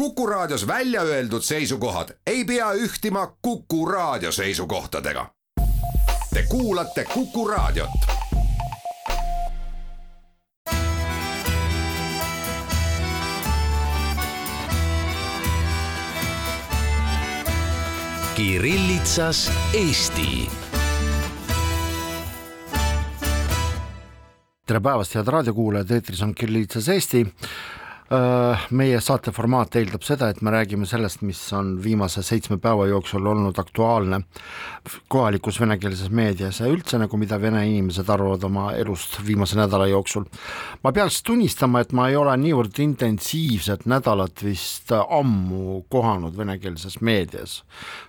Kuku Raadios välja öeldud seisukohad ei pea ühtima Kuku Raadio seisukohtadega. Te kuulate Kuku Raadiot. Kirillitsas Eesti. tere päevast, head raadiokuulajad, eetris on Kirillitsas Eesti meie saate formaat eeldab seda, et me räägime sellest, mis on viimase seitsme päeva jooksul olnud aktuaalne kohalikus venekeelses meedias ja üldse nagu mida vene inimesed arvavad oma elust viimase nädala jooksul. ma peaks tunnistama, et ma ei ole niivõrd intensiivset nädalat vist ammu kohanud venekeelses meedias.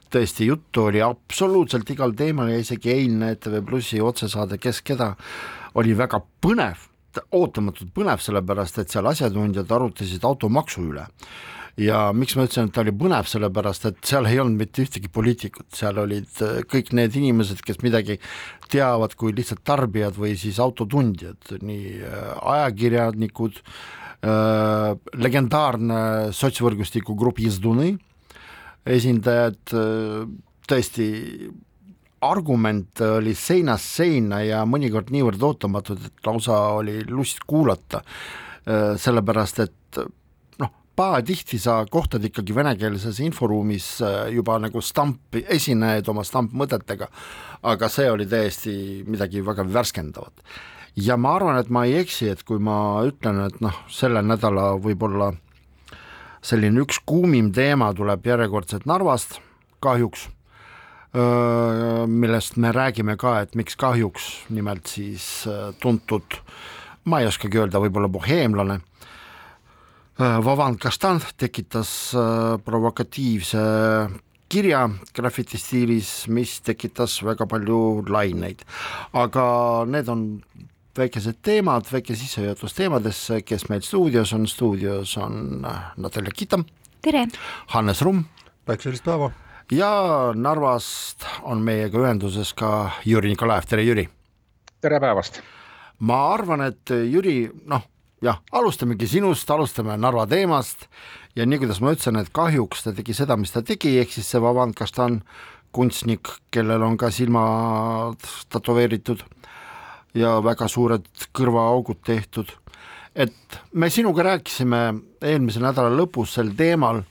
tõesti, juttu oli absoluutselt igal teemal ja isegi eilne ETV Plussi otsesaade Kes keda oli väga põnev ootamatult põnev, sellepärast et seal asjatundjad arutasid automaksu üle. Ja miks ma ütlesin, et ta oli põnev, sellepärast et seal ei olnud mitte ühtegi poliitikut, seal olid äh, kõik need inimesed, kes midagi teavad kui lihtsalt tarbijad või siis autotundjad, nii äh, ajakirjanikud äh,, legendaarne sotsvõrgustiku grupp Jezduny esindajad tõesti argument oli seinast seina ja mõnikord niivõrd ootamatud, et lausa oli lust kuulata, äh, sellepärast et noh, pahatihti sa kohtad ikkagi venekeelses inforuumis äh, juba nagu stamp, esinejaid oma stampmõtetega, aga see oli täiesti midagi väga värskendavat. ja ma arvan, et ma ei eksi, et kui ma ütlen, et noh, selle nädala võib-olla selline üks kuumim teema tuleb järjekordselt Narvast, kahjuks millest me räägime ka, et miks kahjuks, nimelt siis tuntud, ma ei oskagi öelda, võib-olla boheemlane, Vavan Kastan tekitas provokatiivse kirja grafiti stiilis, mis tekitas väga palju laineid. aga need on väikesed teemad, väike sissejuhatus teemadesse, kes meil stuudios on, stuudios on Natalja Kitam. tere! Hannes Rumm. päikselist päeva ja Narvast on meiega ühenduses ka Jüri Nikolaev, tere Jüri! tere päevast! ma arvan, et Jüri, noh jah, alustamegi sinust, alustame Narva teemast ja nii, kuidas ma ütlesin, et kahjuks ta tegi seda, mis ta tegi, ehk siis see Vavand Kastan, kunstnik, kellel on ka silmad tätoveeritud ja väga suured kõrvaaugud tehtud, et me sinuga rääkisime eelmise nädala lõpus sel teemal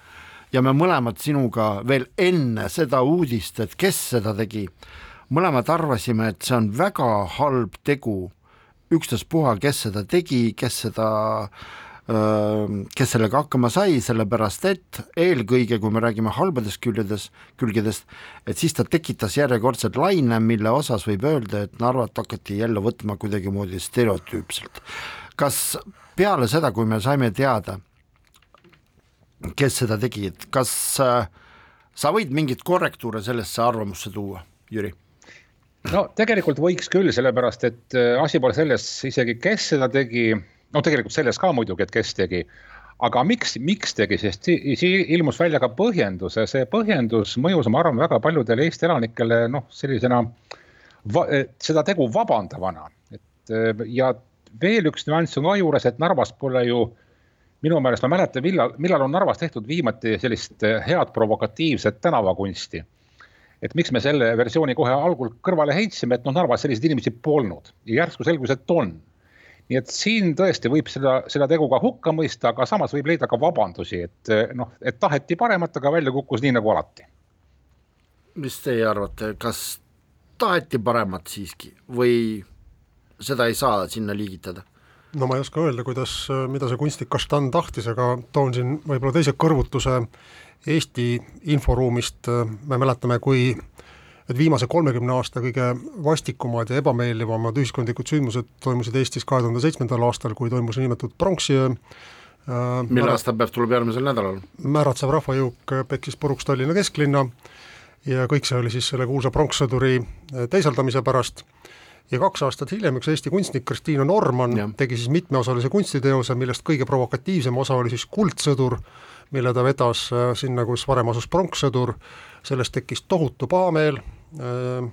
ja me mõlemad sinuga veel enne seda uudist, et kes seda tegi, mõlemad arvasime, et see on väga halb tegu, ükstaspuha, kes seda tegi, kes seda kes sellega hakkama sai, sellepärast et eelkõige, kui me räägime halbadest küljedes, külgedest, et siis ta tekitas järjekordselt laine, mille osas võib öelda, et Narvat hakati jälle võtma kuidagimoodi stereotüüpselt. kas peale seda, kui me saime teada, kes seda tegi, et kas äh, sa võid mingeid korrektuure sellesse arvamusse tuua, Jüri? no tegelikult võiks küll, sellepärast et äh, asi pole selles isegi, kes seda tegi, no tegelikult selles ka muidugi, et kes tegi, aga miks, miks tegi, sest ilmus välja ka põhjendus ja see põhjendus mõjus, ma arvan, väga paljudele Eesti elanikele noh, sellisena seda tegu vabandavana, et äh, ja veel üks nüanss on ka juures, et Narvas pole ju äh, minu meelest ma mäletan, millal, millal on Narvas tehtud viimati sellist eh, head provokatiivset tänavakunsti. et miks me selle versiooni kohe algul kõrvale heitsime, et noh, Narvas selliseid inimesi polnud ja järsku selgus, et on. nii et siin tõesti võib seda, seda tegu ka hukka mõista, aga samas võib leida ka vabandusi, et eh, noh, et taheti paremat, aga välja kukkus nii nagu alati. mis teie arvate, kas taheti paremat siiski või seda ei saa sinna liigitada? No ma ei oska öelda, kuidas, mida see kunstnik Kaštan tahtis, aga toon siin võib-olla teise kõrvutuse Eesti inforuumist, me mäletame, kui et viimase kolmekümne aasta kõige vastikumad ja ebameeldivamad ühiskondlikud sündmused toimusid Eestis kahe tuhande seitsmendal aastal, kui toimus nimetatud pronksiöö äh,, mille aastapäev tuleb järgmisel nädalal? määratsev rahvajõuk peksis puruks Tallinna kesklinna ja kõik see oli siis selle kuulsa pronkssõduri teisaldamise pärast ja kaks aastat hiljem üks Eesti kunstnik Kristiina Norman tegi siis mitmeosalise kunstiteose, millest kõige provokatiivsem osa oli siis Kuldsõdur, mille ta vedas äh, sinna, kus varem asus pronkssõdur, sellest tekkis tohutu pahameel, äh,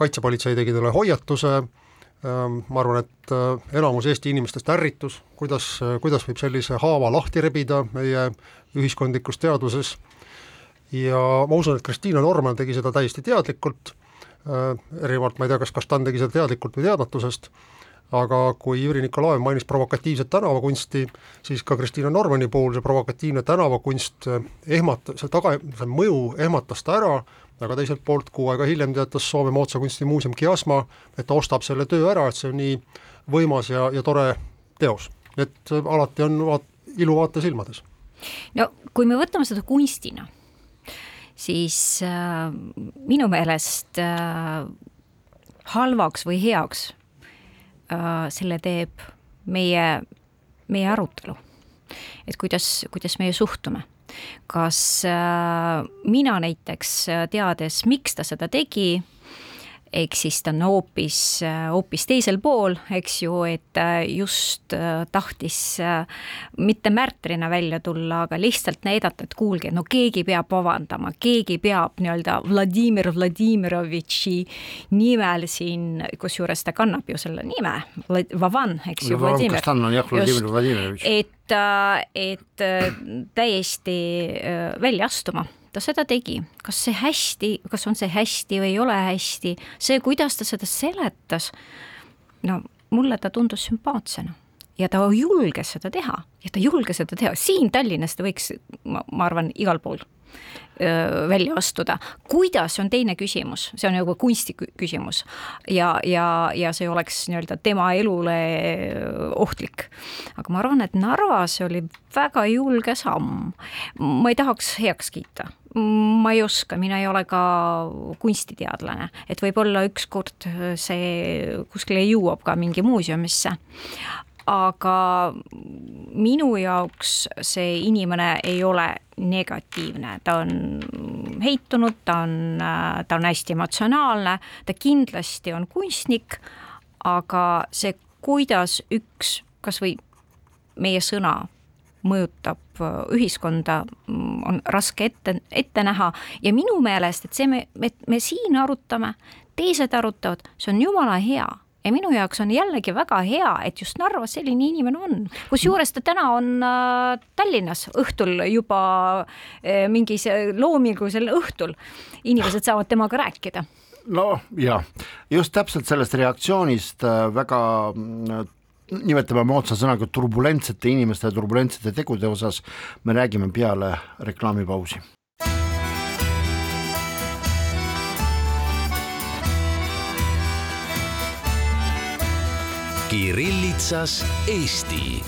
kaitsepolitsei tegi talle hoiatuse, ähm, ma arvan, et äh, enamus Eesti inimestest ärritus, kuidas, kuidas võib sellise haava lahti rebida meie ühiskondlikus teaduses ja ma usun, et Kristiina Norman tegi seda täiesti teadlikult, erinevalt ma ei tea, kas Kastan tegi seda teadlikult või teadmatusest, aga kui Jüri Nikolaev mainis provokatiivset tänavakunsti, siis ka Kristiina Normani puhul see provokatiivne tänavakunst ehmat-, see taga, see mõju ehmatas ta ära, aga teiselt poolt kuu aega hiljem teatas Soome moodsa kunstimuuseum Kiasma, et ta ostab selle töö ära, et see on nii võimas ja, ja tore teos. et alati on vaat-, ilu vaate silmades. no kui me võtame seda kunstina, siis äh, minu meelest äh, halvaks või heaks äh, selle teeb meie, meie arutelu. et kuidas, kuidas meie suhtume. kas äh, mina näiteks äh, teades, miks ta seda tegi, ehk siis ta on hoopis, hoopis teisel pool, eks ju, et just äh, tahtis äh, mitte märtrina välja tulla, aga lihtsalt näidata, et kuulge, no keegi peab vabandama, keegi peab nii-öelda Vladimir Vladimirovitši nimel siin, kusjuures ta kannab ju selle nime, Vavan, eks ju, Vladimir. jah, Vladimir Vladimirovitš? et, äh, et täiesti välja astuma ta seda tegi, kas see hästi, kas on see hästi või ei ole hästi, see, kuidas ta seda seletas, no mulle ta tundus sümpaatsena ja ta julges seda teha. Ja ta julges seda teha, siin Tallinnas ta võiks, ma arvan, igal pool välja astuda. kuidas, on teine küsimus, see on nagu kunsti küsimus. Ja, ja, ja see oleks nii-öelda tema elule ohtlik. aga ma arvan, et Narvas oli väga julge samm. ma ei tahaks heaks kiita. Ma ei oska, mina ei ole ka kunstiteadlane, et võib-olla ükskord see kuskile jõuab ka mingi muuseumisse aga minu jaoks see inimene ei ole negatiivne, ta on heitunud, ta on, ta on hästi emotsionaalne, ta kindlasti on kunstnik, aga see, kuidas üks kasvõi meie sõna mõjutab ühiskonda, on raske ette, ette näha. Ja minu meelest, et see, me, me siin arutame, teised arutavad, see on jumala hea ja minu jaoks on jällegi väga hea, et just Narvas selline inimene on, kusjuures ta täna on äh, Tallinnas õhtul juba äh, mingis äh, loomingulisel õhtul. inimesed saavad temaga rääkida. no ja just täpselt sellest reaktsioonist väga nimetame moodsa sõnaga turbulentsete inimeste ja turbulentsete tegude osas me räägime peale reklaamipausi. Kirillitsas Eesti.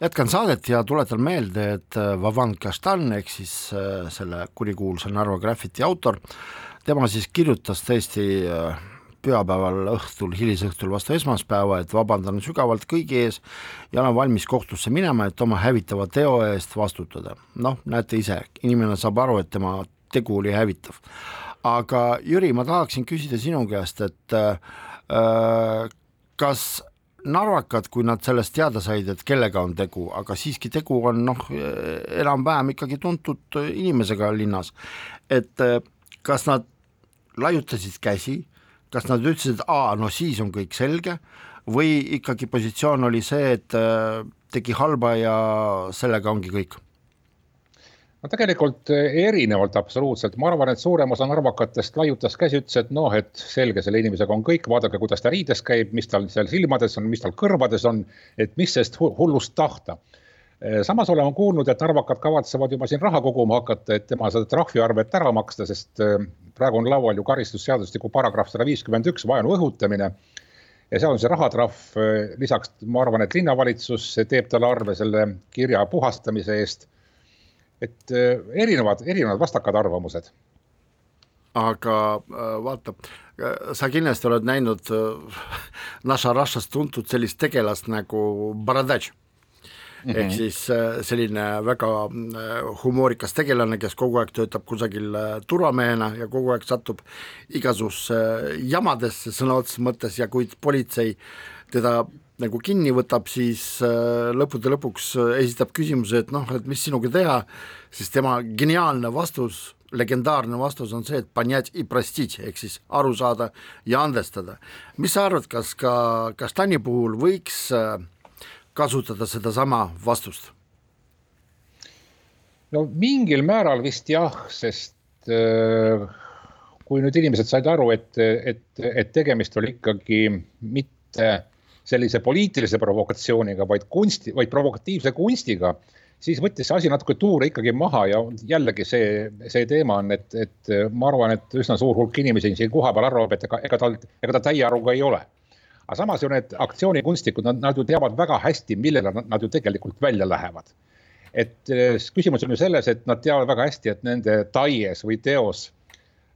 jätkan saadet ja tuletan meelde, et äh, Vavan Kastan ehk siis äh, selle kurikuulsa Narva Graffiti autor, tema siis kirjutas tõesti äh, pühapäeval õhtul, hilisõhtul vastu esmaspäeva, et vabandan sügavalt kõigi ees ja olen valmis kohtusse minema, et oma hävitava teo eest vastutada. noh, näete ise, inimene saab aru, et tema tegu oli hävitav aga Jüri, ma tahaksin küsida sinu käest, et äh, kas narvakad, kui nad sellest teada said, et kellega on tegu, aga siiski tegu on noh, enam-vähem ikkagi tuntud inimesega linnas, et äh, kas nad laiutasid käsi, kas nad ütlesid, aa, no siis on kõik selge, või ikkagi positsioon oli see, et äh, tegi halba ja sellega ongi kõik no tegelikult eh, erinevalt absoluutselt, ma arvan, et suurem osa narvakatest laiutas käsi, ütles, et noh, et selge, selle inimesega on kõik, vaadake, kuidas ta riides käib, mis tal seal silmades on, mis tal kõrvades on, et mis sellest hullust tahta. Eh, samas oleme kuulnud, et narvakad kavatsevad juba siin raha koguma hakata, et tema seda trahviarvet ära maksta, sest eh, praegu on laual ju karistusseadustiku paragrahv sada viiskümmend üks, vaenu õhutamine. Ja seal on see rahatrahv, lisaks ma arvan, et linnavalitsus teeb talle arve selle kirja puhastamise eest et äh, erinevad, erinevad vastakad arvamused. aga äh, vaata, äh, sa kindlasti oled näinud Naša Rašas tuntud sellist tegelast nagu Baradatš Mm -hmm. ehk siis selline väga humoorikas tegelane, kes kogu aeg töötab kusagil turvamehena ja kogu aeg satub igasugusse jamadesse sõna otseses mõttes ja kui politsei teda nagu kinni võtab, siis äh, lõppude lõpuks äh, esitab küsimuse, et noh, et mis sinuga teha, siis tema geniaalne vastus, legendaarne vastus on see, et panjat i prostit ehk siis aru saada ja andestada. mis sa arvad, kas ka Kastani puhul võiks äh, kasutada sedasama vastust? no mingil määral vist jah, sest äh, kui nüüd inimesed said aru, et, et, et tegemist oli ikkagi mitte äh, sellise poliitilise provokatsiooniga, vaid kunsti, vaid provokatiivse kunstiga, siis võttis see asi natuke tuure ikkagi maha ja jällegi see, see teema on, et, et ma arvan, et üsna suur hulk inimesi siin kohapeal arvab, et ega, ega tal, ega ta täie aruga ei ole. aga samas ju need aktsioonikunstnikud, nad, nad ju teavad väga hästi, millele nad, nad ju tegelikult välja lähevad. et eh, küsimus on ju selles, et nad teavad väga hästi, et nende taies või teos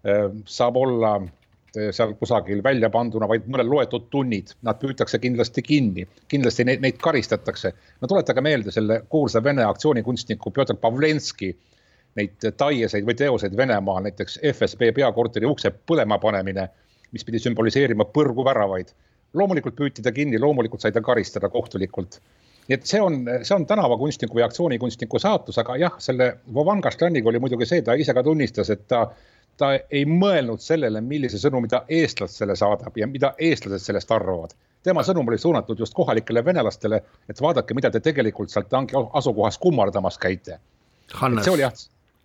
äh, saab olla Eh, seal kusagil välja panduna, vaid mõnel loetud tunnid, nad püütakse kindlasti kinni, kindlasti neid, neid karistatakse. no tuletage meelde selle kuulsa vene aktsioonikunstniku Pjotor Pavlenski neid taieseid või teoseid Venemaal, näiteks FSB peakorteri ukse põlema panemine, mis pidi sümboliseerima põrguväravaid. loomulikult püüti ta kinni, loomulikult sai ta karistada kohtulikult nii et see on, see on tänavakunstniku või aktsioonikunstniku saatus, aga jah, selle Vovan Kaštlaniga oli muidugi see, ta ise ka tunnistas, et ta ta ei mõelnud sellele, millise sõnumi ta eestlastele saadab ja mida eestlased sellest arvavad. tema sõnum oli suunatud just kohalikele venelastele, et vaadake, mida te tegelikult seal tanki asukohas kummardamas käite. see oli jah,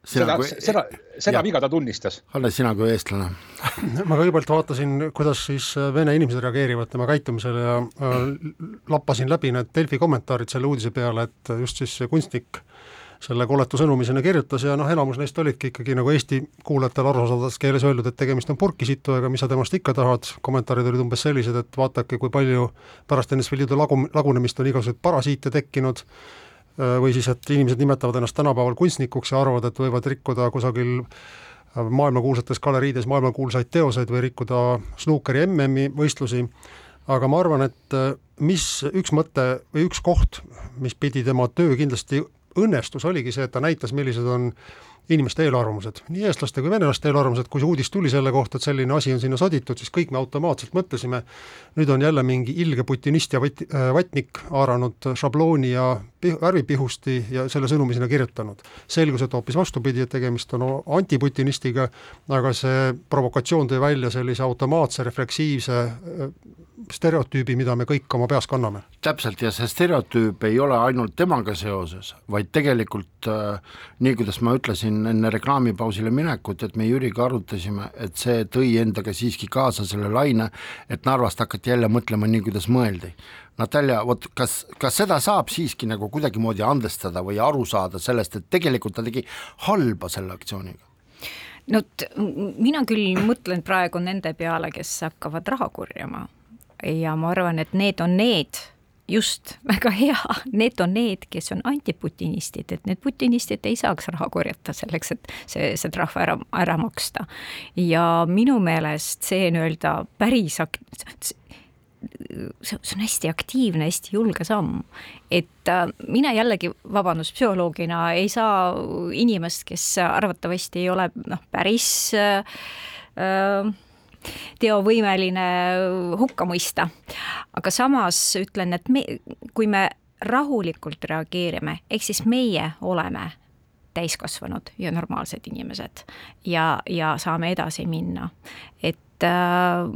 seda, seda, seda viga ta tunnistas. Hannes, sina kui eestlane ma kõigepealt vaatasin, kuidas siis vene inimesed reageerivad tema käitumisele ja äh, lappasin läbi need Delfi kommentaarid selle uudise peale, et just siis see kunstnik äh, selle koletu sõnumi sinna kirjutas ja noh, enamus neist olidki ikkagi nagu Eesti kuulajatele arusaadavas keeles öeldud, et tegemist on purkisitujaga, mis sa temast ikka tahad, kommentaarid olid umbes sellised, et vaadake, kui palju pärast NSV Liidu lagu, lagunemist on igasuguseid parasiite tekkinud, või siis, et inimesed nimetavad ennast tänapäeval kunstnikuks ja arvavad, et võivad rikkuda kusagil maailmakuulsates galeriides maailmakuulsaid teoseid või rikkuda snuukeri MM-i võistlusi, aga ma arvan, et mis üks mõte või üks koht, mis pidi tema töö kindlasti õnnestus oligi see, et ta näitas, millised on inimeste eelarvamused, nii eestlaste kui venelaste eelarvamused, kui see uudis tuli selle kohta, et selline asi on sinna soditud, siis kõik me automaatselt mõtlesime, nüüd on jälle mingi ilge putinist ja vat-, äh, vatnik haaranud šablooni ja värvipihusti ja selle sõnumi sinna kirjutanud. selgus, et hoopis vastupidi, et tegemist on antiputinistiga, aga see provokatsioon tõi välja sellise automaatse refleksiivse äh, stereotüübi, mida me kõik oma peas kanname. täpselt, ja see stereotüüp ei ole ainult temaga seoses, vaid tegelikult äh, nii, kuidas ma ütlesin enne reklaamipausile minekut, et me Jüriga arutasime, et see tõi endaga siiski kaasa selle laine, et Narvast hakati jälle mõtlema nii, kuidas mõeldi. Natalja, vot kas, kas seda saab siiski nagu kuidagimoodi andestada või aru saada sellest, et tegelikult ta tegi halba selle aktsiooniga? no mina küll mõtlen praegu nende peale, kes hakkavad raha korjama ja ma arvan, et need on need, just, väga hea, need on need, kes on antiputinistid, et need putinistid ei saaks raha korjata selleks, et see, see trahv ära, ära maksta. ja minu meelest see nii-öelda päris ak-, see on hästi aktiivne, hästi julge samm. et äh, mina jällegi, vabandust, psühholoogina ei saa inimest, kes arvatavasti ei ole noh, päris äh, äh, teovõimeline hukka mõista. aga samas ütlen, et me, kui me rahulikult reageerime, ehk siis meie oleme täiskasvanud ja normaalsed inimesed ja, ja saame edasi minna, et äh,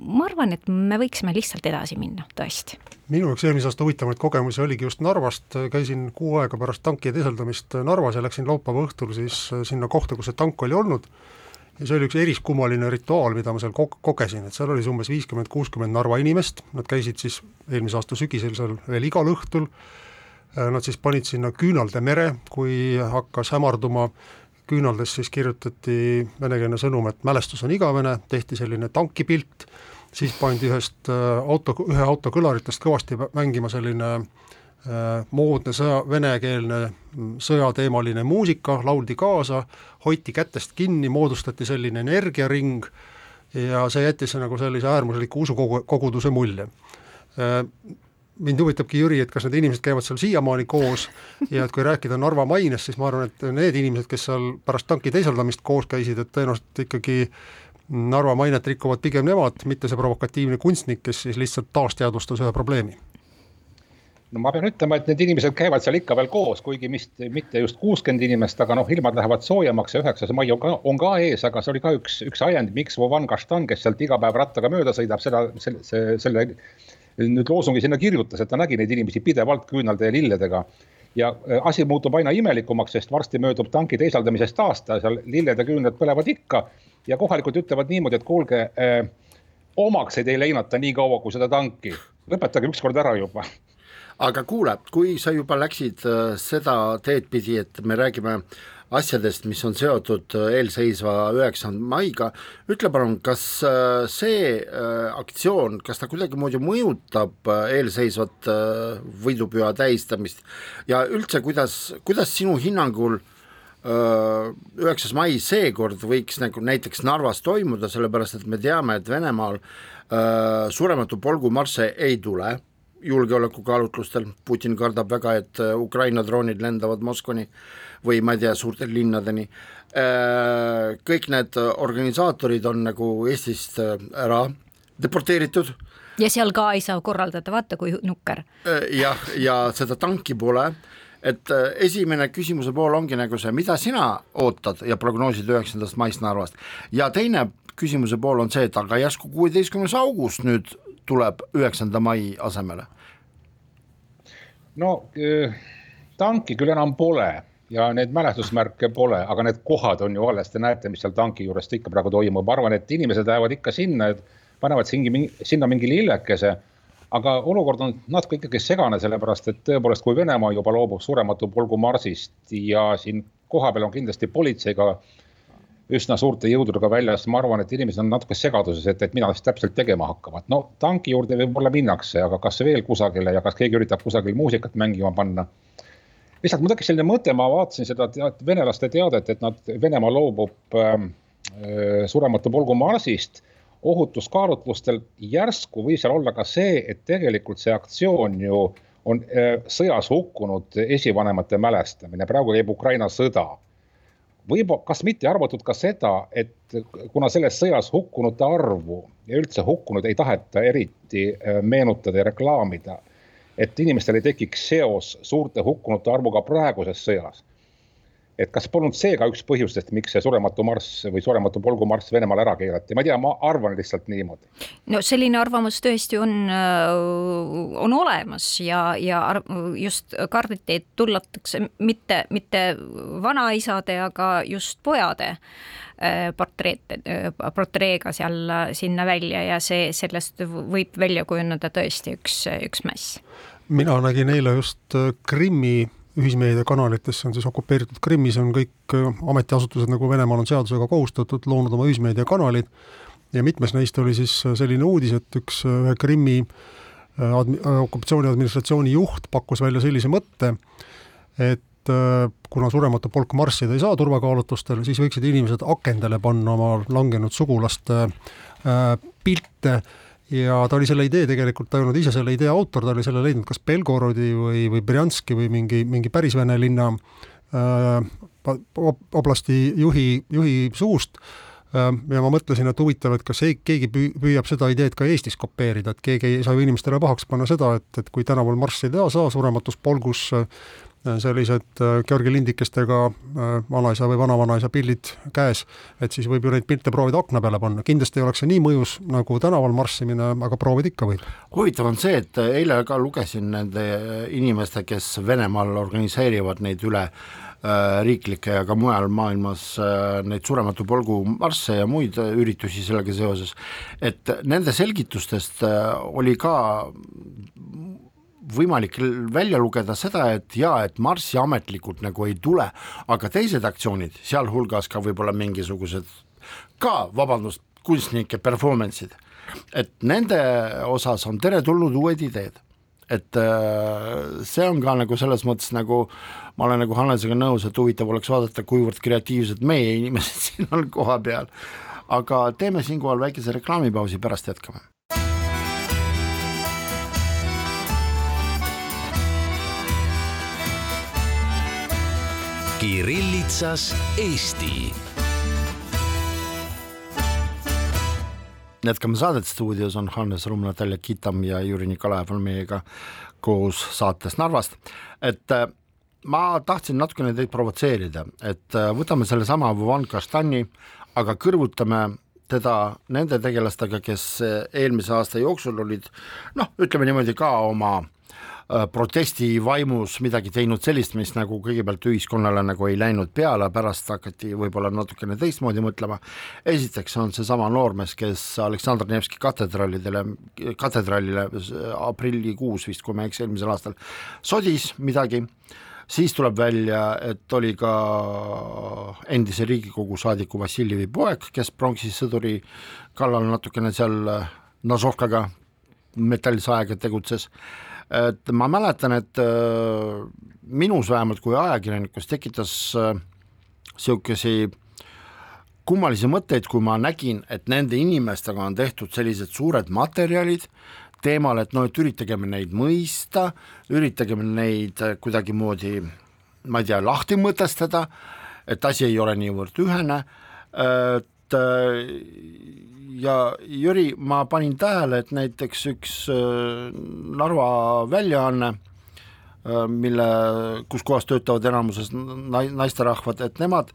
ma arvan, et me võiksime lihtsalt edasi minna, tõesti. minu jaoks eelmise aasta huvitavamaid kogemusi oligi just Narvast, käisin kuu aega pärast tanki teeseldamist Narvas ja läksin laupäeva õhtul siis sinna kohta, kus see tank oli olnud ja see oli üks eriskummaline rituaal, mida ma seal ko-, kogesin, et seal oli umbes viiskümmend, kuuskümmend Narva inimest, nad käisid siis eelmise aasta sügisel seal veel igal õhtul, äh, nad siis panid sinna küünalde mere, kui hakkas hämarduma, küünaldes siis kirjutati venekeelne sõnum, et mälestus on igavene, tehti selline tankipilt, siis pandi ühest äh, auto, ühe auto kõlaritest kõvasti mängima selline äh, moodne sõja, venekeelne mm, sõjateemaline muusika, lauldi kaasa, hoiti kätest kinni, moodustati selline energiaring ja see jättis nagu sellise äärmusliku usukoguduse mulje. Mind huvitabki, Jüri, et kas need inimesed käivad seal siiamaani koos ja et kui rääkida Narva mainest, siis ma arvan, et need inimesed, kes seal pärast tanki teisaldamist koos käisid, et tõenäoliselt ikkagi Narva mainet rikuvad pigem nemad, mitte see provokatiivne kunstnik, kes siis lihtsalt taasteadvustas ühe probleemi no ma pean ütlema, et need inimesed käivad seal ikka veel koos, kuigi vist mitte just kuuskümmend inimest, aga noh, ilmad lähevad soojemaks ja üheksas mai on ka, on ka ees, aga see oli ka üks, üks ajend, miks Vovan Kaštan, kes sealt iga päev rattaga mööda sõidab, seda, selle, selle, selle nüüd loosungi sinna kirjutas, et ta nägi neid inimesi pidevalt küünalde ja lilledega. ja äh, asi muutub aina imelikumaks, sest varsti möödub tanki teisaldamisest aasta, seal lilled ja küünlad põlevad ikka ja kohalikud ütlevad niimoodi, et kuulge eh, omaks ei leinata nii kaua kui seda tanki, lõpetage ükskord ära juba aga kuule, kui sa juba läksid äh, seda teed pidi, et me räägime asjadest, mis on seotud äh, eelseisva üheksanda maiga, ütle palun, kas äh, see aktsioon, kas ta kuidagimoodi mõjutab eelseisvat võidupüha tähistamist? Ja üldse, kuidas, kuidas sinu hinnangul üheksas mai seekord võiks nagu näiteks Narvas toimuda, sellepärast et me teame, et Venemaal surematu polgu marsse ei tule julgeolekukaalutlustel, Putin kardab väga, et äh, Ukraina droonid lendavad Moskvani või ma ei tea, suurte linnadeni. Äh, kõik need organisaatorid on nagu Eestist äh, ära deporteeritud. ja seal ka ei saa korraldada, vaata kui nukker. jah, ja seda tanki pole et esimene küsimuse pool ongi nagu see, mida sina ootad ja prognoosid üheksandast maist Narvast ja teine küsimuse pool on see, et aga järsku kuueteistkümnes august nüüd tuleb üheksanda mai asemele? no tanki küll enam pole ja neid mälestusmärke pole, aga need kohad on ju alles, te näete, mis seal tanki juurest ikka praegu toimub, ma arvan, et inimesed lähevad ikka sinna, et panevad singi, sinna mingi lillekese. aga olukord on natuke ikkagi segane, sellepärast et tõepoolest, kui Venemaa juba loobub surematu polgu marsist ja siin kohapeal on kindlasti politseiga üsna suurte jõududega väljas, ma arvan, et inimesed on natuke segaduses, et, et mida siis täpselt tegema hakkavad. no tanki juurde võib-olla minnakse, aga kas veel kusagile ja kas keegi üritab kusagil muusikat mängima panna. lihtsalt mul tekkis selline mõte, ma vaatasin seda tead, venelaste teadet, et nad, Venemaa loobub ähm, äh, surematu polgu marsist ohutuskaalutlustel. järsku võib seal olla ka see, et tegelikult see aktsioon ju on äh, sõjas hukkunud esivanemate mälestamine, praegu käib Ukraina sõda võib-olla, kas mitte arvatud ka seda, et kuna selles sõjas hukkunute arvu ja üldse hukkunud ei taheta eriti äh, meenutada ja reklaamida, et inimestel ei tekiks seos suurte hukkunute arvuga praeguses sõjas et kas polnud see ka üks põhjustest, miks see surematu marss või surematu polgu marss Venemaal ära keelati, ma ei tea, ma arvan lihtsalt niimoodi. no selline arvamus tõesti on, äh, on olemas ja, ja just kardeti, et tullatakse mitte, mitte vanaisade, aga just pojade äh, portreed, äh, portreega seal sinna välja ja see, sellest võib välja kujuneda tõesti üks, üks mäss. mina nägin eile just Krimmi ühismeediakanalitesse on siis okupeeritud Krimmis on kõik äh, ametiasutused nagu Venemaal on seadusega kohustatud loonud oma ühismeediakanalid ja mitmes neist oli siis äh, selline uudis, et üks äh, ühe Krimmi admi-, okupatsiooni administratsiooni juht pakkus välja sellise mõtte, et kuna surematu polk marssida ei saa turvakaalutlustel, siis võiksid inimesed akendele panna oma langenud sugulaste pilte ja ta oli selle idee tegelikult, ta ei olnud ise selle idee autor, ta oli selle leidnud kas Belgorodi või, või Brjanski või mingi, mingi päris vene linna äh, oblasti juhi, juhi suust äh,. ja ma mõtlesin, et huvitav, et kas ei, keegi püüab seda ideed ka Eestis kopeerida, et keegi ei saa ju inimestele pahaks panna seda, et, et kui tänaval marssi ei tea, saa surematus polgus äh, sellised äh, Georgi lindikestega äh, vanaisa või vanavanaisa pildid käes, et siis võib ju neid pilte proovida akna peale panna, kindlasti ei oleks see nii mõjus nagu tänaval marssimine, aga proovida ikka võib. huvitav on see, et eile ka lugesin nende inimeste, kes Venemaal organiseerivad neid üle äh, riiklikke ja ka mujal maailmas neid surematu polgu marsse ja muid üritusi sellega seoses, et nende selgitustest oli ka võimalik välja lugeda seda, et jaa, et Marssi ametlikult nagu ei tule, aga teised aktsioonid, sealhulgas ka võib-olla mingisugused ka, vabandust, kunstnike performance'id, et nende osas on teretulnud uued ideed. et äh, see on ka nagu selles mõttes nagu, ma olen nagu Hannesega nõus, et huvitav oleks vaadata, kuivõrd kreatiivsed meie inimesed siin on kohapeal. aga teeme siinkohal väikese reklaamipausi, pärast jätkame Kirillitsas Eesti. jätkame saadet, stuudios on Hannes Rumm, Natalja Kitam ja Jüri Nikolajev on meiega hommikupoolikus saates Narvast, et äh, ma tahtsin natukene teid provotseerida, et äh, võtame sellesama Vuvan Kastani, aga kõrvutame teda nende tegelastega, kes eelmise aasta jooksul olid noh, ütleme niimoodi ka oma äh, Äh, protesti vaimus midagi teinud sellist, mis nagu kõigepealt ühiskonnale nagu ei läinud peale, pärast hakati võib-olla natukene teistmoodi mõtlema. esiteks on seesama noormees, kes Aleksandr Nevski katedraalidele, katedraalile aprillikuus vist, kui ma ei eksi, eelmisel aastal sodis midagi siis tuleb välja, et oli ka endise Riigikogu saadiku Vassiljevi poeg, kes pronksi sõduri kallal natukene seal Nazovkaga metallisaega tegutses et ma mäletan, et äh, minus vähemalt kui ajakirjanikus tekitas niisugusi äh, kummalisi mõtteid, kui ma nägin, et nende inimestega on tehtud sellised suured materjalid teemal, et no et üritagem neid mõista, üritagem neid kuidagimoodi, ma ei tea, lahti mõtestada, et asi ei ole niivõrd ühene, et äh, ja Jüri, ma panin tähele, et näiteks üks äh, Narva väljaanne, äh, mille, kus kohas töötavad enamuses naisterahvad, et nemad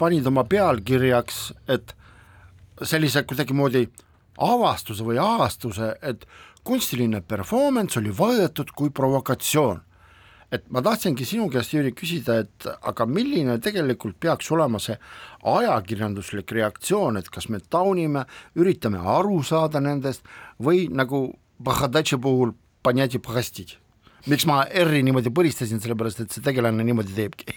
panid oma pealkirjaks, et sellise kuidagimoodi avastuse või avastuse, et kunstiline performance oli võetud kui provokatsioon et ma tahtsingi sinu käest, Jüri, küsida, et aga milline tegelikult peaks olema see ajakirjanduslik reaktsioon, et kas me taunime, üritame aru saada nendest või nagu Bahadatši puhul miks ma R-i niimoodi põlistasin, sellepärast et see tegelane niimoodi teebki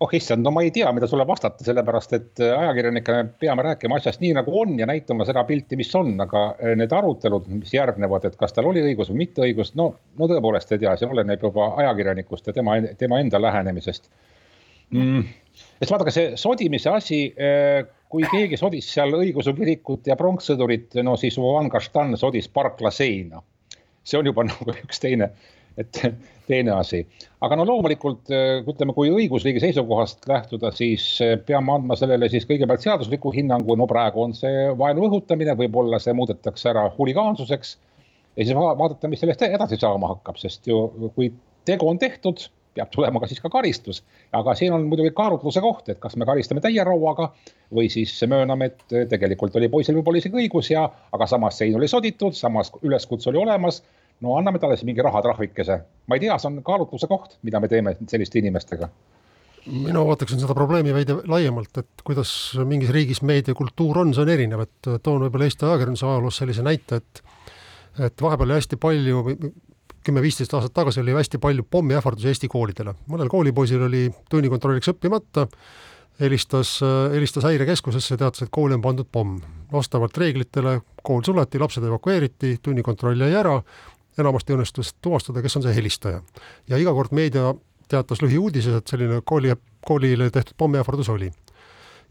oh issand, no ma ei tea, mida sulle vastata, sellepärast et äh, ajakirjanikena peame rääkima asjast nii nagu on ja näitama seda pilti, mis on, aga äh, need arutelud, mis järgnevad, et kas tal oli õigus või mitte õigus, no, no tõepoolest ei tea, see oleneb juba ajakirjanikust ja tema, tema enda lähenemisest mm.. sest vaadake, see sodimise asi, äh, kui keegi sodis seal õigeusu kirikut ja pronkssõdurit, no siis Van Kastan sodis parkla seina. see on juba nagu üks teine et teine asi, aga no loomulikult äh, ütleme, kui õigusriigi seisukohast lähtuda, siis äh, peame andma sellele siis kõigepealt seadusliku hinnangu, no praegu on see vaenu õhutamine, võib-olla see muudetakse ära huligaansuseks. ja siis vaadata, mis sellest edasi saama hakkab, sest ju kui tegu on tehtud, peab tulema ka siis ka karistus. aga siin on muidugi kaalutluse koht, et kas me karistame täie rauaga või siis mööname, et tegelikult oli poisil võib-olla isegi õigus ja, aga samas sein oli soditud, samas üleskutse oli olemas no anname talle siis mingi rahatrahvikese, ma ei tea, see on kaalutluse koht, mida me teeme selliste inimestega. Mina vaataksin seda probleemi veidi laiemalt, et kuidas mingis riigis meediakultuur on, see on erinev, et toon võib-olla Eesti ajakirjanduse ajaloos sellise näite, et et vahepeal oli hästi palju, kümme-viisteist aastat tagasi oli hästi palju pommiähvardusi Eesti koolidele, mõnel koolipoisil oli tunnikontrolliks õppimata, helistas, helistas häirekeskusesse, teatas, et kooli on pandud pomm. vastavalt reeglitele kool suleti, lapsed evakueeriti, tunnikontroll jäi ära enamasti õnnestus tuvastada, kes on see helistaja. ja iga kord meedia teatas lühiuudises, et selline kooli, koolile tehtud pommiähvardus oli.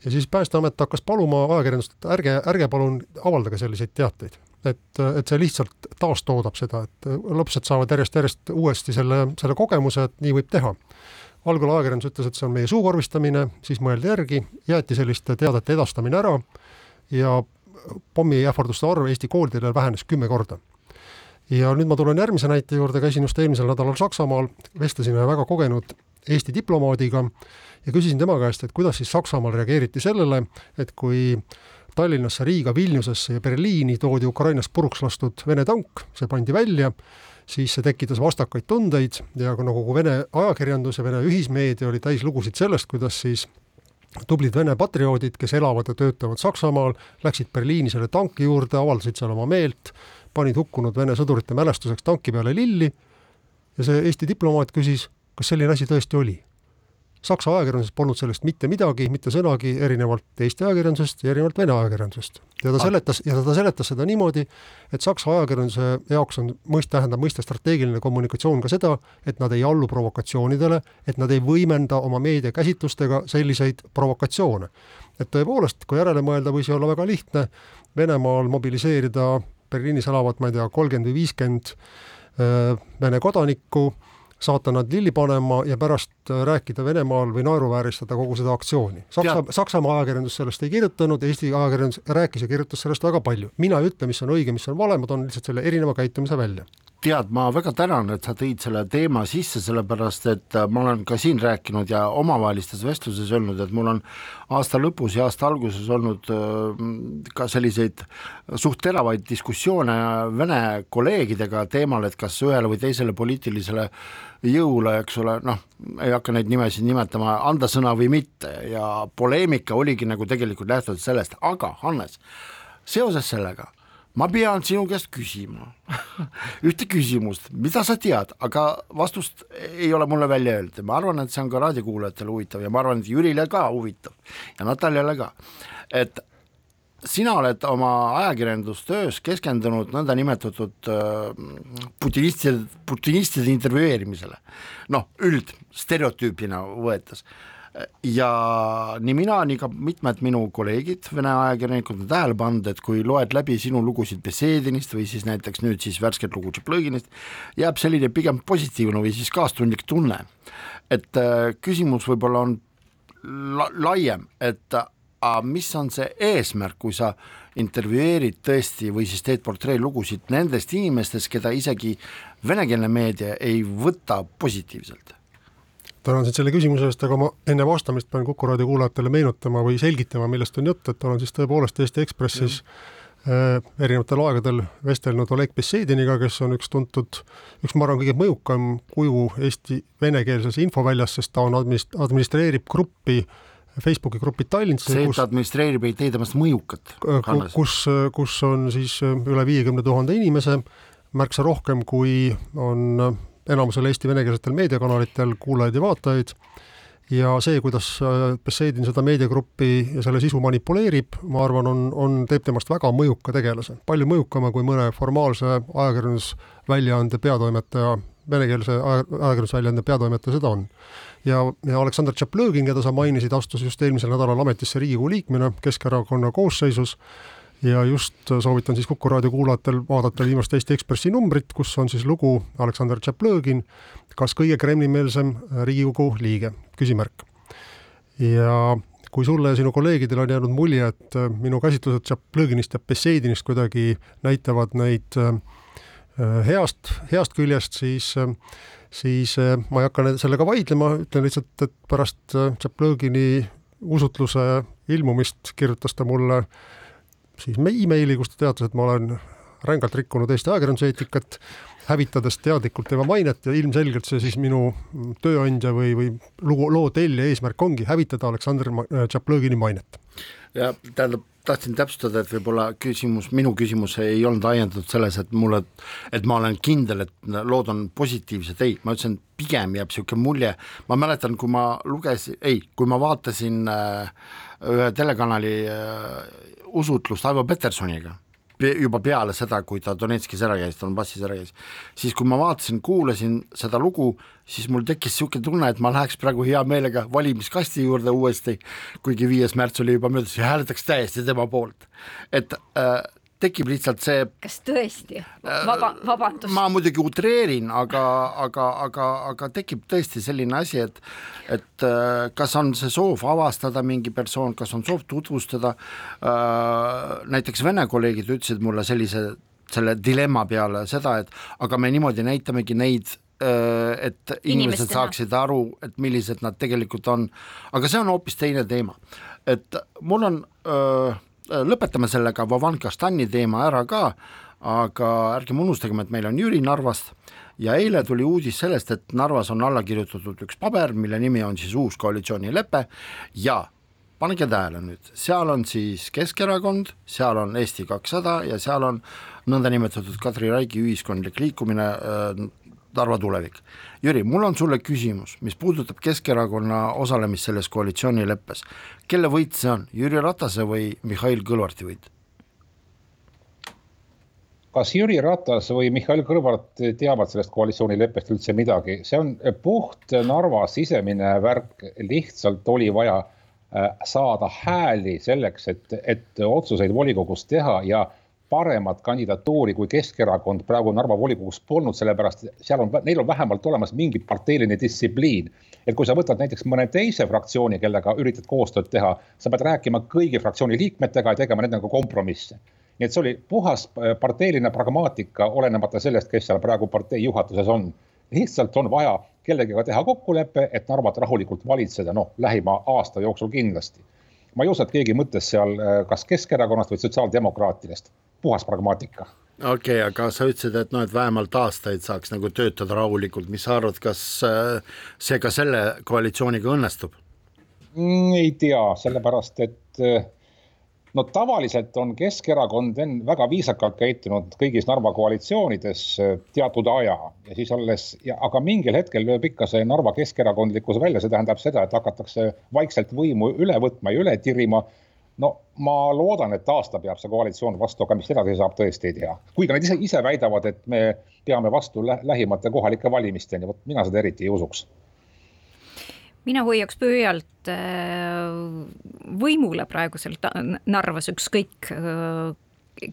ja siis Päästeamet hakkas paluma ajakirjandust, et ärge, ärge palun avaldage selliseid teateid. et, et see lihtsalt taastoodab seda, et lapsed saavad järjest-järjest uuesti selle, selle kogemuse, et nii võib teha algul ajakirjandus ütles, et see on meie suukorvistamine, siis mõeldi järgi, jäeti selliste teadete edastamine ära ja pommiähvarduste arv Eesti koolidel vähenes kümme korda ja nüüd ma tulen järgmise näite juurde, käisin just eelmisel nädalal Saksamaal, vestlesin ühe väga kogenud Eesti diplomaadiga ja küsisin tema käest, et kuidas siis Saksamaal reageeriti sellele, et kui Tallinnasse, Riiga, Vilniusesse ja Berliini toodi Ukrainast puruks lastud Vene tank, see pandi välja, siis see tekitas vastakaid tundeid ja nagu kogu Vene ajakirjandus ja Vene ühismeedia oli täis lugusid sellest, kuidas siis tublid Vene patrioodid, kes elavad ja töötavad Saksamaal, läksid Berliini selle tanki juurde, avaldasid seal oma meelt, panid hukkunud Vene sõdurite mälestuseks tanki peale lilli ja see Eesti diplomaat küsis, kas selline asi tõesti oli. Saksa ajakirjanduses polnud sellest mitte midagi, mitte sõnagi, erinevalt Eesti ajakirjandusest ja erinevalt Vene ajakirjandusest. ja ta ah. seletas, ja ta seletas seda niimoodi, et Saksa ajakirjanduse jaoks on mõist-, tähendab mõiste strateegiline kommunikatsioon ka seda, et nad ei allu provokatsioonidele, et nad ei võimenda oma meediakäsitlustega selliseid provokatsioone. et tõepoolest, kui järele mõelda, võis ju olla väga lihtne Venemaal mobiliseerida Berliinis elavad, ma ei tea, kolmkümmend või viiskümmend äh, Vene kodanikku, saata nad lilli panema ja pärast äh, rääkida Venemaal või naeruvääristada kogu seda aktsiooni. Saksa, Saksamaa ajakirjandus sellest ei kirjutanud, Eesti ajakirjandus rääkis ja kirjutas sellest väga palju. mina ei ütle, mis on õige, mis on vale, ma toon lihtsalt selle erineva käitumise välja tead, ma väga tänan, et sa tõid selle teema sisse, sellepärast et äh, ma olen ka siin rääkinud ja omavahelistes vestluses öelnud, et mul on aasta lõpus ja aasta alguses olnud äh, ka selliseid suht teravaid diskussioone Vene kolleegidega teemal, et kas ühele või teisele poliitilisele jõule, eks ole, noh, ei hakka neid nimesid nimetama, anda sõna või mitte. Ja poleemika oligi nagu tegelikult lähtuvalt sellest, aga Hannes, seoses sellega ma pean sinu käest küsima. Ühte küsimust, mida sa tead, aga vastust ei ole mulle välja öeldud ja ma arvan, et see on ka raadiokuulajatele huvitav ja ma arvan, et Jürile ka huvitav ja Nataljale ka, et sina oled oma ajakirjandustöös keskendunud nõndanimetatud äh, putinistide, putinistide intervjueerimisele, noh, üld stereotüüpina võetes ja nii mina, nii ka mitmed minu kolleegid, Vene ajakirjanikud on tähele pannud, et kui loed läbi sinu lugusid Bessedinist või siis näiteks nüüd siis värsket lugu Tšeplõginist, jääb selline pigem positiivne või siis kaastundlik tunne. et äh, küsimus võib-olla on la laiem, et aga mis on see eesmärk, kui sa intervjueerid tõesti või siis teed portreelugusid nendest inimestest, keda isegi venekeelne meedia ei võta positiivselt tänan sind selle küsimuse eest, aga ma enne vastamist pean Kuku raadio kuulajatele meenutama või selgitama, millest on jutt, et olen siis tõepoolest Eesti Ekspressis äh, erinevatel aegadel vestelnud Oleg Bessediniga, kes on üks tuntud, üks ma arvan, kõige mõjukam kuju Eesti venekeelses infoväljas, sest ta on administ-, administreerib gruppi Facebooki gruppi Tallinnas. see, et ta administreerib, ei tee temast mõjukat. kus, kus on siis üle viiekümne tuhande inimese, märksa rohkem, kui on enamusel Eesti venekeelsetel meediakanalitel kuulajaid ja vaatajaid. Ja see, kuidas Bessedin seda meediagruppi ja selle sisu manipuleerib, ma arvan, on, on, teeb temast väga mõjuka tegelase, palju mõjukama kui mõne formaalse ajakirjandusväljaande peatoimetaja, venekeelse ajakirjandusväljaande peatoimetaja seda on. ja, ja Aleksandr Tšaplõgin, keda sa mainisid, astus just eelmisel nädalal ametisse Riigikogu liikmena Keskerakonna koosseisus ja just soovitan siis Kuku raadio kuulajatel vaadata viimast Eesti Ekspressi numbrit, kus on siis lugu Aleksandr Tšaplõgin, kas kõige Kremli-meelsem Riigikogu liige, küsimärk. ja kui sulle ja sinu kolleegidele on jäänud mulje, et minu käsitlused Tšaplõginist ja Bessedinist kuidagi näitavad neid äh, heast, heast küljest, siis siis äh, ma ei hakka sellega vaidlema, ütlen lihtsalt, et pärast äh, Tšaplõgini usutluse ilmumist kirjutas ta mulle äh, siis emaili, kus ta teatas, et ma olen rängalt rikkunud Eesti ajakirjanduseetikat, hävitades teadlikult tema mainet ja ilmselgelt see siis minu tööandja või, või lugu, loo tellija eesmärk ongi hävitada Aleksandr Tšaplõgini mainet. ja tähendab, tahtsin täpsustada, et võib-olla küsimus, minu küsimus ei olnud ajendatud selles, et mulle, et ma olen kindel, et lood on positiivsed, ei, ma ütlesin, pigem jääb niisugune mulje, ma mäletan, kui ma lugesin, ei, kui ma vaatasin äh, ühe telekanali äh, usutlust Aivo Petersoniga juba peale seda, kui ta Donetskis ära käis, Donbassis ära käis, siis kui ma vaatasin, kuulasin seda lugu, siis mul tekkis niisugune tunne, et ma läheks praegu hea meelega valimiskasti juurde uuesti, kuigi viies märts oli juba möödas ja hääletaks täiesti tema poolt. et äh, tekib lihtsalt see. kas tõesti? Vaba, vabandust. ma muidugi utreerin, aga, aga, aga, aga tekib tõesti selline asi, et, et äh, kas on see soov avastada mingi persoon, kas on soov tutvustada. Äh, näiteks Vene kolleegid ütlesid mulle sellise, selle dilemma peale seda, et aga me niimoodi näitamegi neid äh, et inimesed Inimestena. saaksid aru, et millised nad tegelikult on, aga see on hoopis teine teema. et mul on öö, Äh, lõpetame sellega Vavanka Stani teema ära ka, aga ärgem unustagem, et meil on Jüri Narvast. Ja eile tuli uudis sellest, et Narvas on alla kirjutatud üks paber, mille nimi on siis uus koalitsioonilepe. Ja pange tähele nüüd, seal on siis Keskerakond, seal on Eesti kakssada ja seal on nõndanimetatud Kadri Raigi ühiskondlik liikumine äh, Narva tulevik. Jüri, mul on sulle küsimus, mis puudutab Keskerakonna osalemist selles koalitsioonileppes. kelle võit see on, Jüri Ratase või Mihhail Kõlvarti võit? kas Jüri Ratas või Mihhail Kõlvart teavad sellest koalitsioonileppest üldse midagi, see on puht Narva sisemine värk, lihtsalt oli vaja äh, saada hääli selleks, et, et otsuseid volikogus teha ja paremat kandidatuuri kui Keskerakond praegu Narva volikogus polnud, sellepärast seal on, neil on vähemalt olemas mingi parteiline distsipliin. et kui sa võtad näiteks mõne teise fraktsiooni, kellega üritad koostööd teha, sa pead rääkima kõigi fraktsiooni liikmetega ja tegema nendega kompromisse. nii et see oli puhas äh, parteiline pragmaatika, olenemata sellest, kes seal praegu partei juhatuses on. lihtsalt on vaja kellegagi teha kokkulepe, et Narvat rahulikult valitseda, noh, lähima aasta jooksul kindlasti. ma ei usu, et keegi mõtles seal äh, kas Keskerakonnast või sotsiaaldemokraatidest, puhas pragmaatika. Okei okay,, aga sa ütlesid, et noh, et vähemalt aastaid saaks nagu töötada rahulikult, mis sa arvad, kas äh, see ka selle koalitsiooniga õnnestub? Mm, ei tea, sellepärast et äh, no tavaliselt on Keskerakond väga viisakalt käitunud kõigis Narva koalitsioonides äh, teatud aja ja siis alles, aga mingil hetkel lööb ikka see Narva keskerakondlikkus välja, see tähendab seda, et hakatakse vaikselt võimu üle võtma ja üle tirima no ma loodan, et aasta peab see koalitsioon vastu, aga mis edasi saab, tõesti ei tea. kuigi nad ise, ise väidavad, et me peame vastu lä lähimate kohalike valimisteni, vot mina seda eriti ei usuks. mina hoiaks pöialt äh, võimule praegusel Narvas, ükskõik äh,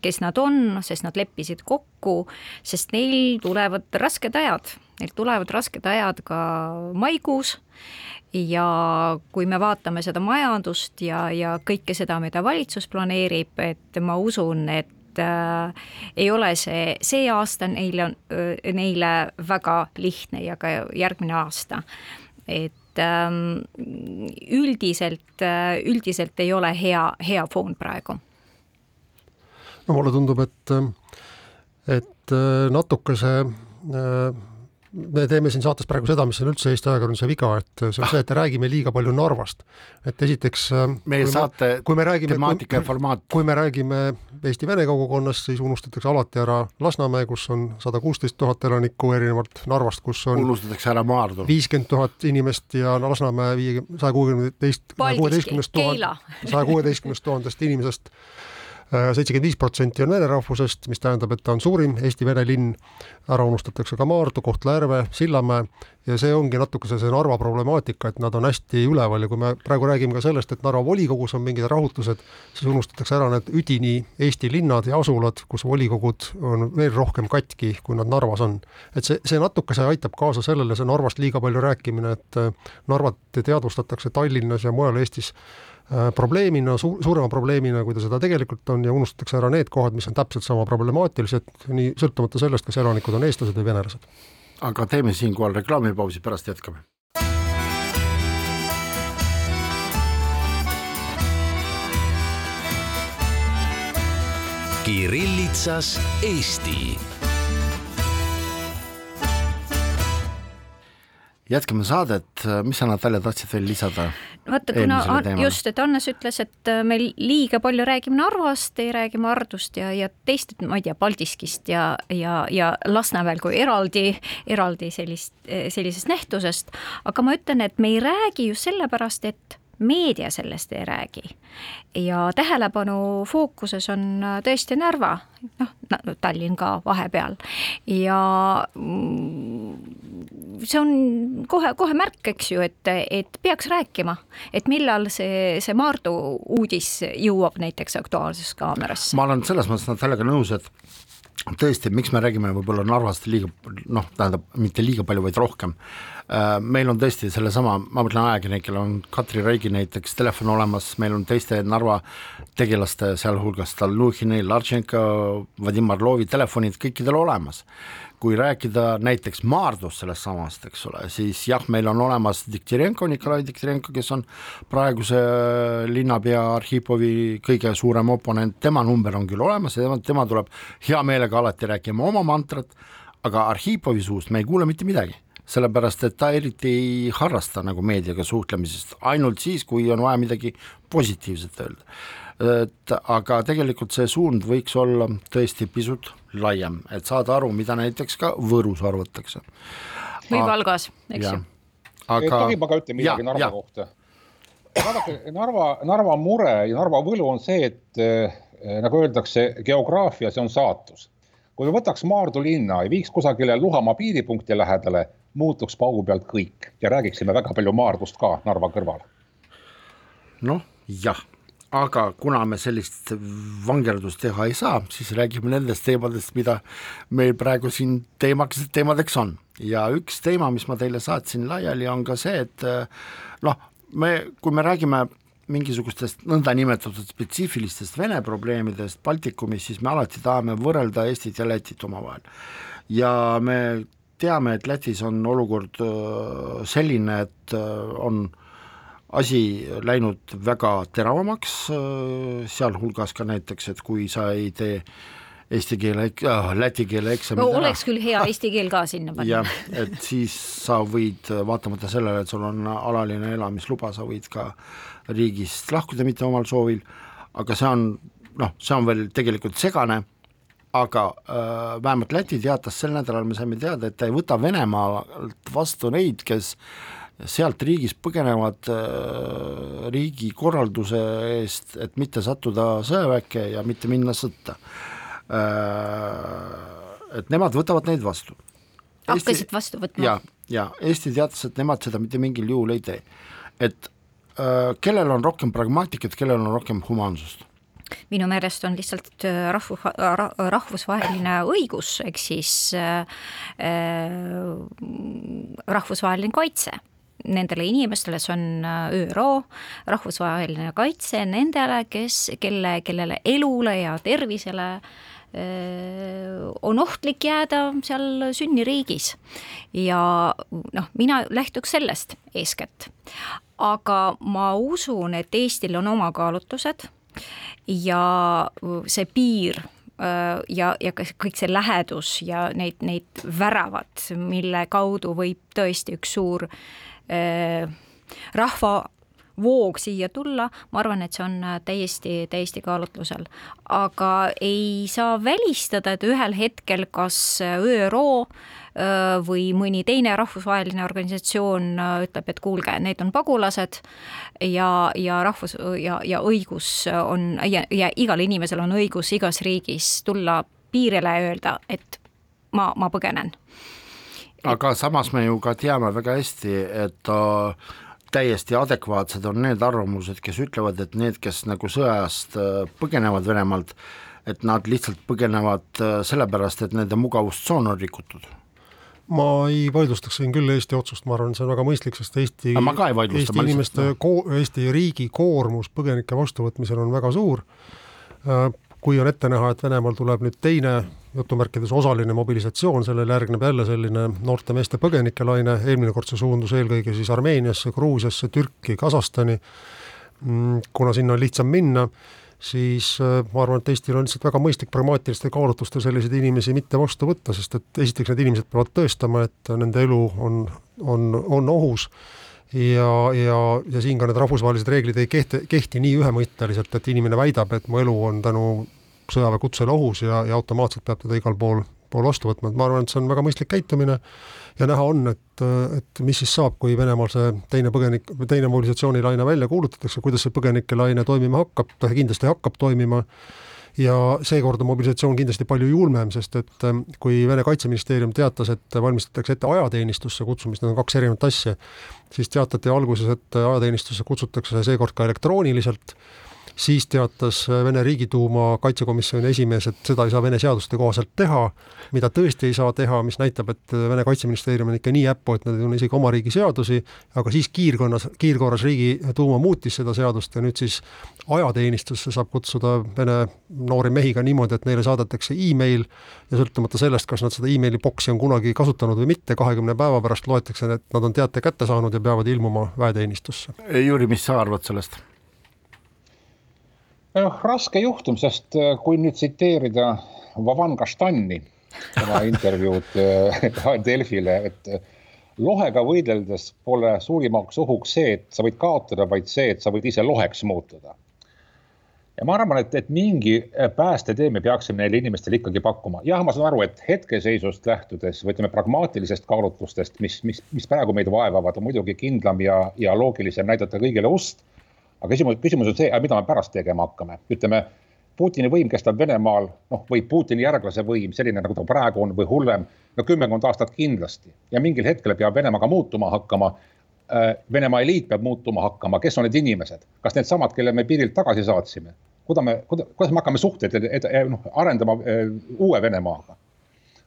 kes nad on, sest nad leppisid kokku, sest neil tulevad rasked ajad, neil tulevad rasked ajad ka maikuus ja kui me vaatame seda majandust ja, ja kõike seda, mida valitsus planeerib, et ma usun, et äh, ei ole see, see aasta neile on äh,, neile väga lihtne ja ka järgmine aasta. et ähm, üldiselt äh,, üldiselt ei ole hea, hea foon praegu. no mulle tundub, et, et äh, natuke see äh, me teeme siin saates praegu seda, mis on üldse Eesti ajakirjanduse viga, et see on see, et räägime liiga palju Narvast. et esiteks äh, meie saate kui me räägime, temaatika ja formaat. kui me räägime Eesti-Vene kogukonnast, siis unustatakse alati ära Lasnamäe, kus on sada kuusteist tuhat elanikku, erinevalt Narvast, kus on unustatakse ära Maardu. viiskümmend tuhat inimest ja Lasnamäe viie, saja kuuekümne teist, kuueteistkümnest tuhat, saja kuueteistkümnest tuhandest inimesest seitsekümmend viis protsenti on vene rahvusest, mis tähendab, et ta on suurim Eesti-Vene linn, ära unustatakse ka Maardu, Kohtla-Järve, Sillamäe ja see ongi natukese see Narva problemaatika, et nad on hästi üleval ja kui me praegu räägime ka sellest, et Narva volikogus on mingid rahutused, siis unustatakse ära need üdini Eesti linnad ja asulad, kus volikogud on veel rohkem katki, kui nad Narvas on. et see, see natukese aitab kaasa sellele, see Narvast liiga palju rääkimine, et Narvat teadvustatakse Tallinnas ja mujal Eestis Äh, probleemina su, suurema probleemina, kui ta seda tegelikult on ja unustatakse ära need kohad, mis on täpselt sama problemaatilised, nii sõltumata sellest, kas elanikud on eestlased või venelased. aga teeme siinkohal reklaamipausi, pärast jätkame. Kirillitsas Eesti jätkame saadet, mis sa Natalja tahtsid veel lisada? vaata, kuna just, et Hannes ütles, et äh, me liiga palju räägime Narvast, ei räägi Mardust ja, ja teist, ma ei tea, Paldiskist ja, ja, ja Lasnamäel kui eraldi, eraldi sellist, sellisest nähtusest, aga ma ütlen, et me ei räägi just sellepärast, et meedia sellest ei räägi. ja tähelepanu fookuses on äh, tõesti Narva, noh, Tallinn ka vahepeal ja mm, see on kohe-kohe märk, eks ju, et, et peaks rääkima, et millal see, see Maardu uudis jõuab näiteks Aktuaalsesse Kaamerasse. ma olen selles mõttes sellega nõus, et tõesti, miks me räägime võib-olla Narvast liiga noh, tähendab mitte liiga palju, vaid rohkem. Äh, meil on tõesti sellesama, ma mõtlen ajakirjanikel on Katri Raigi näiteks telefon olemas, meil on teiste Narva tegelaste, sealhulgas Stalnuhhini, Lartšenko, Vadim Marlovi telefonid kõikidel olemas kui rääkida näiteks Maardust sellest samast, eks ole, siis jah, meil on olemas Diktirenko, Nikolai Diktirenko, kes on praeguse linnapea Arhipovi kõige suurem oponent, tema number on küll olemas ja tema, tema tuleb hea meelega alati rääkima oma mantrat, aga Arhipovi suust me ei kuule mitte midagi sellepärast et ta eriti ei harrasta nagu meediaga suhtlemisest, ainult siis, kui on vaja midagi positiivset öelda. Et aga tegelikult see suund võiks olla tõesti pisut laiem, et saada aru, mida näiteks ka Võrus arvatakse. või Valgas, eks ju. aga. tohib ma ka ütlen midagi ja, Narva ja. kohta? vaadake, Narva, Narva mure ja Narva võlu on see, et äh, nagu öeldakse, geograafia, see on saatus. kui me võtaks Maardu linna ja viiks kusagile Luhamaa piiripunkti lähedale, muutuks paugu pealt kõik ja räägiksime väga palju Maardust ka Narva kõrval. noh, jah aga kuna me sellist vangerdust teha ei saa, siis räägime nendest teemadest, mida meil praegu siin teemaks, teemadeks on. ja üks teema, mis ma teile saatsin laiali, on ka see, et noh, me, kui me räägime mingisugustest nõndanimetatud spetsiifilistest Vene probleemidest Baltikumis, siis me alati tahame võrrelda Eestit ja Lätit omavahel. ja me teame, et Lätis on olukord äh, selline, et äh, on asi läinud väga teravamaks, äh, sealhulgas ka näiteks, et kui sa ei tee eesti keele äh,, läti keele eksamit no, ära. oleks küll hea eesti keel ka sinna panna. jah, et siis sa võid, vaatamata sellele, et sul on alaline elamisluba, sa võid ka riigist lahkuda mitte omal soovil, aga see on noh, see on veel tegelikult segane, aga äh, vähemalt Läti teatas sel nädalal, me saime teada, et ta ei võta Venemaalt vastu neid, kes sealt riigist põgenevad äh, riigi korralduse eest, et mitte sattuda sõjaväkke ja mitte minna sõtta Äh, et nemad võtavad neid vastu. hakkasid vastu võtma? ja, ja Eesti teatas, et nemad seda mitte mingil juhul ei tee. et äh, kellel on rohkem pragmaatikat, kellel on rohkem humaansust? minu meelest on lihtsalt rahvu, rahvusvaheline õigus, ehk siis äh, rahvusvaheline kaitse nendele inimestele, see on ÜRO rahvusvaheline kaitse nendele, kes, kelle, kellele elule ja tervisele äh, on ohtlik jääda seal sünniriigis. ja noh, mina lähtuks sellest eeskätt. aga ma usun, et Eestil on oma kaalutlused ja see piir ja, ja kõik see lähedus ja neid, neid väravad, mille kaudu võib tõesti üks suur rahva voog siia tulla, ma arvan, et see on äh, täiesti, täiesti kaalutlusel. aga ei saa välistada, et ühel hetkel kas äh, ÜRO äh, või mõni teine rahvusvaheline organisatsioon ütleb, et kuulge, need on pagulased ja, ja rahvus ja, ja õigus on ja, ja igal inimesel on õigus igas riigis tulla piirile ja öelda, et ma, ma põgenen. Aga samas me ju ka teame väga hästi, et äh, täiesti adekvaatsed on need arvamused, kes ütlevad, et need, kes nagu sõjast äh, põgenevad Venemaalt, et nad lihtsalt põgenevad äh, sellepärast, et nende mugavustsoon on rikutud ma ei vaidlustaks siin küll Eesti otsust, ma arvan, see on väga mõistlik, sest Eesti, Eesti inimeste, Eesti riigi koormus põgenike vastuvõtmisel on väga suur. Äh, kui on ette näha, et Venemaal tuleb nüüd teine jutumärkides osaline mobilisatsioon, sellele järgneb jälle selline noorte meeste põgenikelaine, eelmine kord see suundus eelkõige siis Armeeniasse, Gruusiasse, Türki, Kasahstani, mm, kuna sinna on lihtsam minna, siis äh, ma arvan, et Eestil on lihtsalt väga mõistlik pragmaatilistel kaalutlustel selliseid inimesi mitte vastu võtta, sest et esiteks need inimesed peavad tõestama, et nende elu on, on, on ohus ja, ja, ja siin ka need rahvusvahelised reeglid ei kehti, kehti nii ühemõtteliselt, et inimene väidab, et mu elu on tänu sõjaväekutsele ohus ja, ja automaatselt peab teda igal pool, pool vastu võtma, et ma arvan, et see on väga mõistlik käitumine ja näha on, et, et mis siis saab, kui Venemaal see teine põgenik, teine mobilisatsioonilaine välja kuulutatakse, kuidas see põgenikelaine toimima hakkab, ta kindlasti hakkab toimima. Ja seekord on mobilisatsioon kindlasti palju julmem, sest et kui Vene kaitseministeerium teatas, et valmistatakse ette ajateenistusse kutsumist, need on kaks erinevat asja, siis teatati alguses, et ajateenistusse kutsutakse seekord ka elektrooniliselt siis teatas Vene Riigiduuma kaitsekomisjoni esimees, et seda ei saa Vene seaduste kohaselt teha, mida tõesti ei saa teha, mis näitab, et Vene kaitseministeerium on ikka nii äppu, et nad ei tunne isegi oma riigi seadusi, aga siis kiirkonnas, kiirkorras Riigiduuma muutis seda seadust ja nüüd siis ajateenistusse saab kutsuda Vene noori mehi ka niimoodi, et neile saadetakse email ja sõltumata sellest, kas nad seda emaili boksi on kunagi kasutanud või mitte, kahekümne päeva pärast loetakse, et nad on teate kätte saanud ja peavad ilmuma väeteenistusse. Jüri, mis sa arvad sellest? Noh, raske juhtum, sest äh, kui nüüd tsiteerida Vavan Kaštani tema intervjuud äh, Delfile, et äh, lohega võideldes pole suurimaks ohuks see, et sa võid kaotada, vaid see, et sa võid ise loheks muutuda. ja ma arvan, et, et mingi päästetee me peaksime neile inimestele ikkagi pakkuma. jah, ma saan aru, et hetkeseisust lähtudes või ütleme pragmaatilisest kaalutlustest, mis, mis, mis praegu meid vaevavad, on muidugi kindlam ja, ja loogilisem näidata kõigile ust aga küsimus, küsimus on see, mida me pärast tegema hakkame, ütleme. Putini võim kestab Venemaal, noh, või Putini järglase võim, selline nagu ta praegu on või hullem, no kümmekond aastat kindlasti ja mingil hetkel peab Venemaa ka muutuma hakkama. Äh, Venemaa eliit peab muutuma hakkama, kes on need inimesed, kas needsamad, kelle me piirilt tagasi saatsime, kuidas me, kuidas me hakkame suhteid noh, arendama äh, uue Venemaaga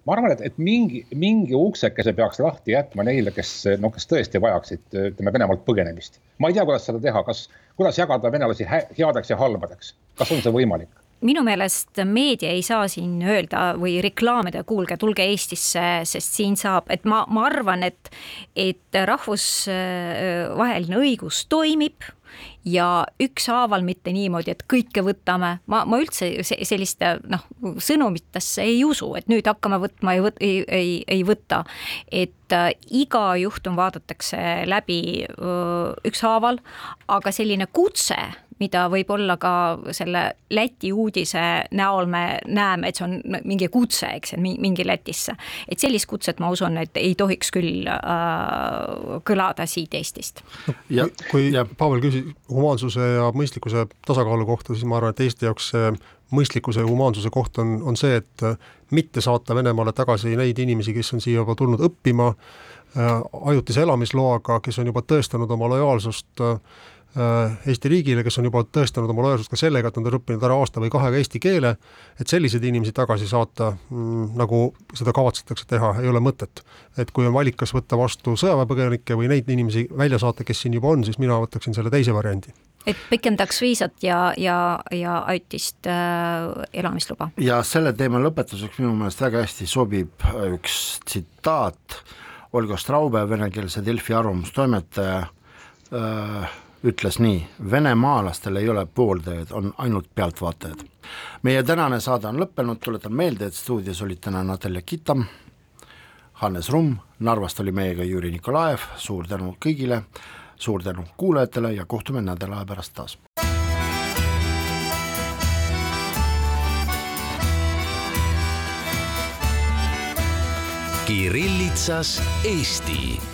ma arvan, et, et mingi, mingi uksekese peaks lahti jätma neile, kes noh, kes tõesti vajaksid, ütleme Venemaalt põgenemist. ma ei tea, kuidas seda teha, kas, kuidas jagada venelasi headeks ja halbadeks, kas on see võimalik? minu meelest meedia ei saa siin öelda või reklaamida, kuulge, tulge Eestisse, sest siin saab, et ma, ma arvan, et, et rahvusvaheline õigus toimib ja ükshaaval, mitte niimoodi, et kõike võtame, ma, ma üldse selliste noh, sõnumitesse ei usu, et nüüd hakkame võtma ja võt, ei, ei, ei võta. et äh, iga juhtum vaadatakse läbi ükshaaval, aga selline kutse mida võib-olla ka selle Läti uudise näol me näeme, et see on mingi kutse, eks, et mingi Lätisse. et sellist kutset ma usun, et ei tohiks küll äh, kõlada siit Eestist. ja kui ja. Pavel küsis humaansuse ja mõistlikkuse tasakaalu kohta, siis ma arvan, et Eesti jaoks see mõistlikkuse ja humaansuse koht on, on see, et mitte saata Venemaale tagasi neid inimesi, kes on siia juba tulnud õppima äh, ajutise elamisloaga, kes on juba tõestanud oma lojaalsust äh, Äh, Eesti riigile, kes on juba tõestanud oma lojaalsust ka sellega, et nad on õppinud ära aasta või kahega eesti keele, et selliseid inimesi tagasi saata mm,, nagu seda kavatsetakse teha, ei ole mõtet. et kui on valik, kas võtta vastu sõjaväepõgenikke või neid inimesi välja saata, kes siin juba on, siis mina võtaksin selle teise variandi et pikendaks viisat ja, ja, ja ajutist äh, elamisluba. ja selle teema lõpetuseks minu meelest väga hästi sobib üks tsitaat Olga Straube, venekeelse Delfi arvamustoimetaja äh, ütles nii, venemaalastel ei ole pooldajaid, on ainult pealtvaatajad. meie tänane saade on lõppenud, tuletan meelde, et stuudios olid täna Natalja Kitam, Hannes Rumm, Narvast oli meiega Jüri Nikolaev, suur tänu kõigile, suur tänu kuulajatele ja kohtume nädala aja pärast taas. Kirillitsas Eesti